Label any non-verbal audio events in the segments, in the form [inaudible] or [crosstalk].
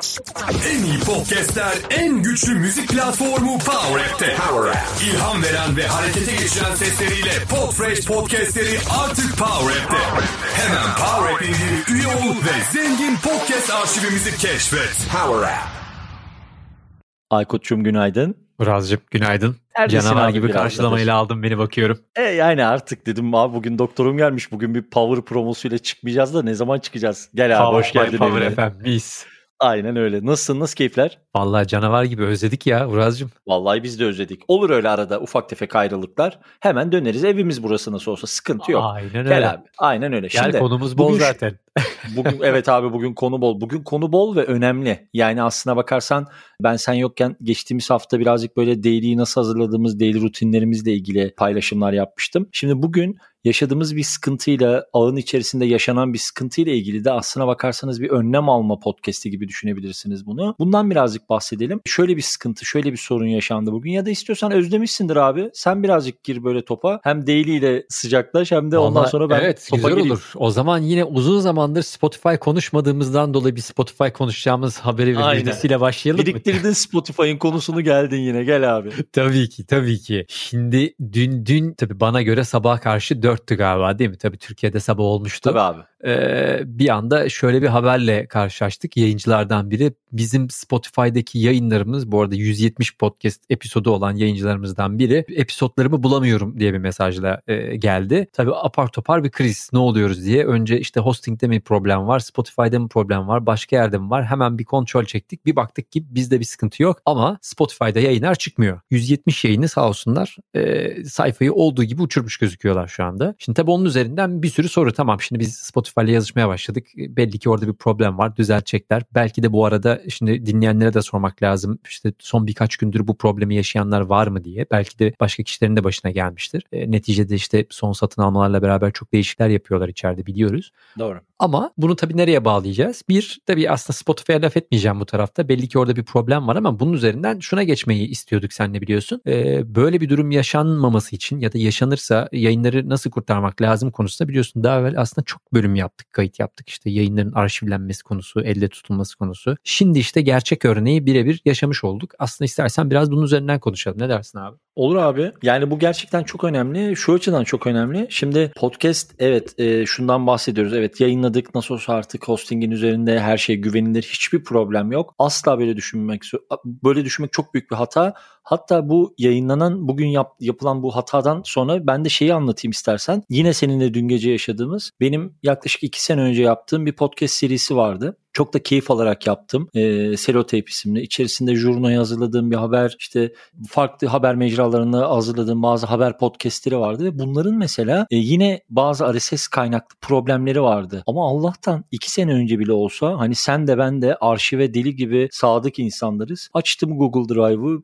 En iyi podcastler, en güçlü müzik platformu Power App'te. Power App. İlham veren ve harekete geçiren sesleriyle Podfresh podcastleri artık Power App'te. Hemen Power App indir, üye ol ve zengin podcast arşivimizi keşfet. Power App. Aykut'cum günaydın. Uraz'cığım günaydın. Neredesin Canavar abi gibi karşılamayla aldım beni bakıyorum. E yani artık dedim abi bugün doktorum gelmiş. Bugün bir power promosuyla çıkmayacağız da ne zaman çıkacağız? Gel abi hoş geldin. Power. FM mis. Aynen öyle. Nasılsın? Nasıl keyifler? Vallahi canavar gibi özledik ya Uraz'cığım. Vallahi biz de özledik. Olur öyle arada ufak tefek ayrılıklar. Hemen döneriz. Evimiz burası nasıl olsa sıkıntı yok. Aynen öyle. Gel abi. Aynen öyle. Gel Şimdi konumuz bol bugün zaten. [laughs] Bugün evet abi bugün konu bol. Bugün konu bol ve önemli. Yani aslına bakarsan ben sen yokken geçtiğimiz hafta birazcık böyle daily'yi nasıl hazırladığımız daily rutinlerimizle ilgili paylaşımlar yapmıştım. Şimdi bugün yaşadığımız bir sıkıntıyla ağın içerisinde yaşanan bir sıkıntıyla ilgili de aslına bakarsanız bir önlem alma podcast'i gibi düşünebilirsiniz bunu. Bundan birazcık bahsedelim. Şöyle bir sıkıntı, şöyle bir sorun yaşandı bugün ya da istiyorsan özlemişsindir abi. Sen birazcık gir böyle topa. Hem daily ile sıcaklaş hem de ondan Vallahi sonra ben evet topa güzel gireyim. olur. O zaman yine uzun zamandır Spotify konuşmadığımızdan dolayı bir Spotify konuşacağımız haberi ve müjdesiyle başlayalım mı? Biriktirdin Spotify'ın konusunu geldin yine gel abi. [laughs] Tabii ki tabii ki. Şimdi dün dün tabii bana göre sabaha karşı dörttü galiba değil mi? Tabii Türkiye'de sabah olmuştu. Tabii abi. Ee, bir anda şöyle bir haberle karşılaştık. Yayıncılardan biri bizim Spotify'daki yayınlarımız bu arada 170 podcast episodu olan yayıncılarımızdan biri episodlarımı bulamıyorum diye bir mesajla e, geldi. Tabii apar topar bir kriz ne oluyoruz diye önce işte hostingde mi problem var Spotify'da mı problem var başka yerde mi var hemen bir kontrol çektik bir baktık ki bizde bir sıkıntı yok ama Spotify'da yayınlar çıkmıyor. 170 yayını sağ olsunlar e, sayfayı olduğu gibi uçurmuş gözüküyorlar şu anda. Şimdi tabii onun üzerinden bir sürü soru tamam şimdi biz Spotify'la yazışmaya başladık. Belli ki orada bir problem var düzeltecekler. Belki de bu arada şimdi dinleyenlere de sormak lazım. İşte son birkaç gündür bu problemi yaşayanlar var mı diye. Belki de başka kişilerin de başına gelmiştir. E, neticede işte son satın almalarla beraber çok değişiklikler yapıyorlar içeride biliyoruz. Doğru. Ama bunu tabii nereye bağlayacağız? Bir, tabii aslında Spotify'a laf etmeyeceğim bu tarafta. Belli ki orada bir problem var ama bunun üzerinden şuna geçmeyi istiyorduk sen de biliyorsun. Ee, böyle bir durum yaşanmaması için ya da yaşanırsa yayınları nasıl kurtarmak lazım konusunda biliyorsun daha evvel aslında çok bölüm yaptık, kayıt yaptık. İşte yayınların arşivlenmesi konusu, elde tutulması konusu. Şimdi işte gerçek örneği birebir yaşamış olduk. Aslında istersen biraz bunun üzerinden konuşalım. Ne dersin abi? Olur abi. Yani bu gerçekten çok önemli. Şu açıdan çok önemli. Şimdi podcast evet e, şundan bahsediyoruz. Evet yayınladık. Nasıl olsa artık hostingin üzerinde her şey güvenilir. Hiçbir problem yok. Asla böyle düşünmek böyle düşünmek çok büyük bir hata. Hatta bu yayınlanan bugün yap, yapılan bu hatadan sonra ben de şeyi anlatayım istersen. Yine seninle dün gece yaşadığımız benim yaklaşık iki sene önce yaptığım bir podcast serisi vardı. Çok da keyif alarak yaptım. E, Selotape isimli. İçerisinde jurnoya hazırladığım bir haber, işte farklı haber mecralarına hazırladığım bazı haber podcastleri vardı ve bunların mesela e, yine bazı RSS kaynaklı problemleri vardı. Ama Allah'tan iki sene önce bile olsa hani sen de ben de arşive deli gibi sadık insanlarız. Açtım Google Drive'ı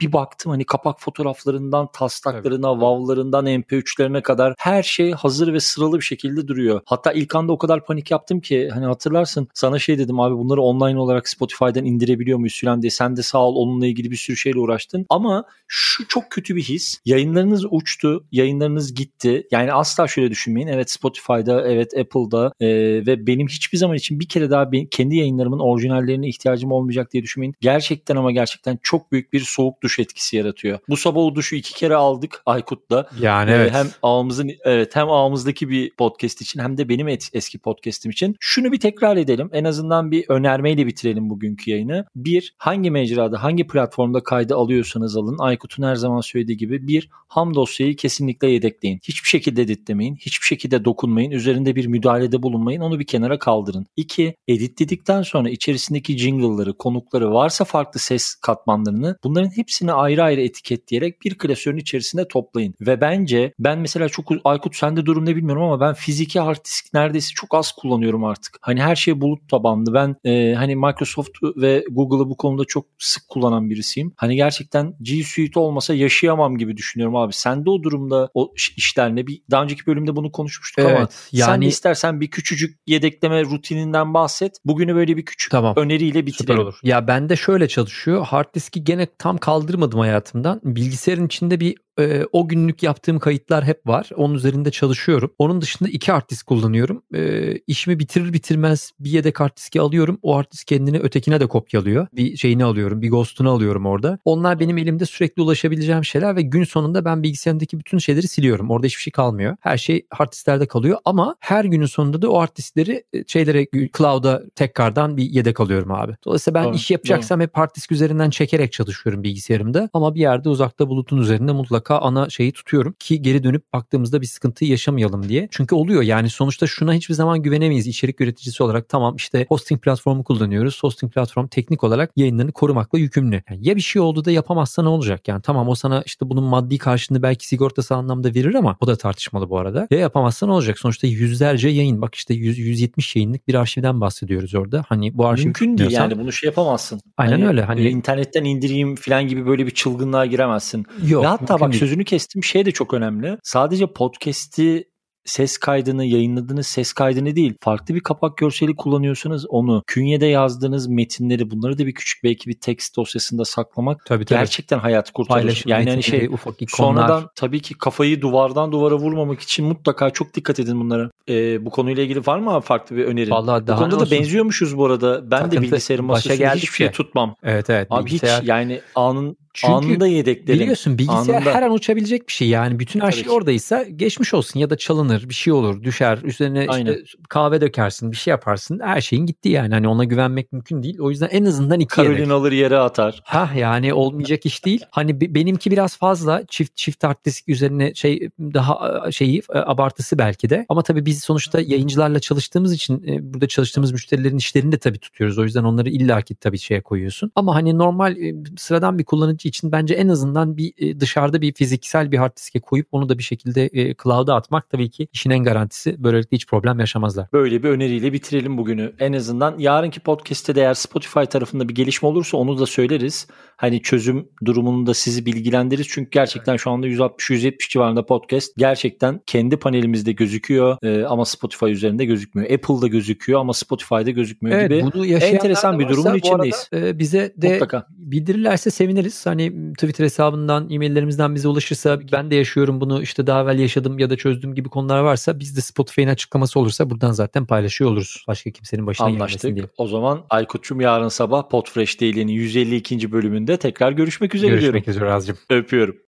bir baktım hani kapak fotoğraflarından taslaklarına, WAV'larından MP3'lerine kadar her şey hazır ve sıralı bir şekilde duruyor. Hatta ilk anda o kadar panik yaptım ki hani hatırlarsın sana şey dedim abi bunları online olarak Spotify'dan indirebiliyor muyuz filan diye sen de sağ ol onunla ilgili bir sürü şeyle uğraştın. Ama şu çok kötü bir his. Yayınlarınız uçtu, yayınlarınız gitti. Yani asla şöyle düşünmeyin. Evet Spotify'da, evet Apple'da e, ve benim hiçbir zaman için bir kere daha ben, kendi yayınlarımın orijinallerine ihtiyacım olmayacak diye düşünmeyin. Gerçekten ama gerçekten çok büyük bir soğuk duş etkisi yaratıyor. Bu sabah o duşu iki kere aldık Aykut'la. Yani Ee, evet. Hem ağımızın evet hem ağımızdaki bir podcast için hem de benim et- eski podcast'im için. Şunu bir tekrar edelim. En azından bir önermeyle bitirelim bugünkü yayını. Bir, hangi mecrada, hangi platformda kaydı alıyorsanız alın. Aykut'un her zaman söylediği gibi bir, ham dosyayı kesinlikle yedekleyin. Hiçbir şekilde editlemeyin. Hiçbir şekilde dokunmayın. Üzerinde bir müdahalede bulunmayın. Onu bir kenara kaldırın. İki, editledikten sonra içerisindeki jingle'ları, konukları varsa farklı ses katmanlarını bunların hepsini ayrı ayrı etiketleyerek bir klasörün içerisinde toplayın. Ve bence ben mesela çok Aykut sende durum ne bilmiyorum ama ben fiziki hard disk neredeyse çok az kullanıyorum artık. Hani her şey bulut tabanlı. Ben e, hani Microsoft ve Google'ı bu konuda çok sık kullanan birisiyim. Hani gerçekten G Suite olmasa yaşayamam gibi düşünüyorum abi. Sende o durumda o iş- işler ne? Bir, daha önceki bölümde bunu konuşmuştuk ama Evet, sen de yani istersen bir küçücük yedekleme rutininden bahset. Bugünü böyle bir küçük Tamam. öneriyle Süper bitirelim. olur. Ya bende şöyle çalışıyor. Hard diski gene tam kaldırmadım hayatımdan. Bilgisayarın içinde bir E, o günlük yaptığım kayıtlar hep var. Onun üzerinde çalışıyorum. Onun dışında iki hard disk kullanıyorum. E, işimi bitirir bitirmez bir yedek hard diski alıyorum. O hard disk kendini ötekine de kopyalıyor. Bir şeyini alıyorum. Bir ghost'unu alıyorum orada. Onlar benim elimde sürekli ulaşabileceğim şeyler ve gün sonunda ben bilgisayarımdaki bütün şeyleri siliyorum. Orada hiçbir şey kalmıyor. Her şey hard disklerde kalıyor ama her günün sonunda da o hard diskleri e, şeylere cloud'a tekrardan bir yedek alıyorum abi. Dolayısıyla ben Doğru, iş yapacaksam hep hard disk üzerinden çekerek çalışıyorum bilgisayarımda ama bir yerde uzakta bulutun üzerinde mutlaka ana şeyi tutuyorum ki geri dönüp baktığımızda bir sıkıntı yaşamayalım diye. Çünkü oluyor yani sonuçta şuna hiçbir zaman güvenemeyiz içerik üreticisi olarak. Tamam işte hosting platformu kullanıyoruz. Hosting platform teknik olarak yayınlarını korumakla yükümlü. Yani ya bir şey oldu da yapamazsa ne olacak? Yani tamam o sana işte bunun maddi karşılığını belki sigortası anlamda verir ama o da tartışmalı bu arada. Ya yapamazsa ne olacak? Sonuçta yüzlerce yayın. Bak işte 100, 170 yayınlık bir arşivden bahsediyoruz orada. Hani bu arşiv Mümkün değil yani bunu şey yapamazsın. Aynen Hani, öyle. Hani internetten indireyim falan gibi böyle bir çılgınlığa giremezsin. yok. Ve hatta mümkün bak sözünü kestim şey de çok önemli. Sadece podcast'i ses kaydını yayınladığınız ses kaydını değil farklı bir kapak görseli kullanıyorsanız onu künyede yazdığınız metinleri bunları da bir küçük belki bir text dosyasında saklamak tabii tabii. gerçekten hayat kurtarır. Paylaşım yani hani şey ufak ikonlar. sonradan tabii ki kafayı duvardan duvara vurmamak için mutlaka çok dikkat edin bunlara. Ee, bu konuyla ilgili var mı abi farklı bir önerin? Vallahi bu daha konuda ne da olsun? benziyormuşuz bu arada. Ben Takıntı, de bilgisayarın geldikçe. hiçbir şey tutmam. Evet evet. Abi hiç yani anın Çünkü anında yedeklerim. Biliyorsun bilgisayar Anında. her an uçabilecek bir şey. Yani bütün her şey oradaysa geçmiş olsun ya da çalınır bir şey olur düşer üzerine Aynen. işte kahve dökersin bir şey yaparsın her şeyin gitti yani hani ona güvenmek mümkün değil. O yüzden en azından iki yedek. Karolin alır yere atar. Ha yani olmayacak iş değil. Hani be- benimki biraz fazla çift çift hard disk üzerine şey daha şeyi abartısı belki de. Ama tabii biz sonuçta yayıncılarla çalıştığımız için burada çalıştığımız müşterilerin işlerini de tabii tutuyoruz. O yüzden onları illaki tabii şeye koyuyorsun. Ama hani normal sıradan bir kullanıcı için bence en azından bir e, dışarıda bir fiziksel bir hard diske koyup onu da bir şekilde e, cloud'a atmak tabii ki işin en garantisi. Böylelikle hiç problem yaşamazlar. Böyle bir öneriyle bitirelim bugünü. En azından yarınki podcast'te de eğer Spotify tarafında bir gelişme olursa onu da söyleriz. Hani çözüm durumunu da sizi bilgilendiririz. Çünkü gerçekten şu anda 160-170 civarında podcast gerçekten kendi panelimizde gözüküyor e, ama Spotify üzerinde gözükmüyor. Apple'da gözüküyor ama Spotify'da gözükmüyor Evet, gibi. bunu enteresan bir durumun içindeyiz. arada, e, bize de Mutlaka. bildirirlerse seviniriz. Hani Twitter hesabından, e-maillerimizden bize ulaşırsa ben de yaşıyorum bunu işte daha evvel yaşadım ya da çözdüğüm gibi konular varsa biz de Spotify'ın açıklaması olursa buradan zaten paylaşıyor oluruz. Başka kimsenin başına gelmesin Anlaştık. diye. O zaman Aykut'cum yarın sabah Podfresh Daily'nin 152. bölümünde tekrar görüşmek üzere Görüşmek diyorum. üzere Azcığım. Öpüyorum.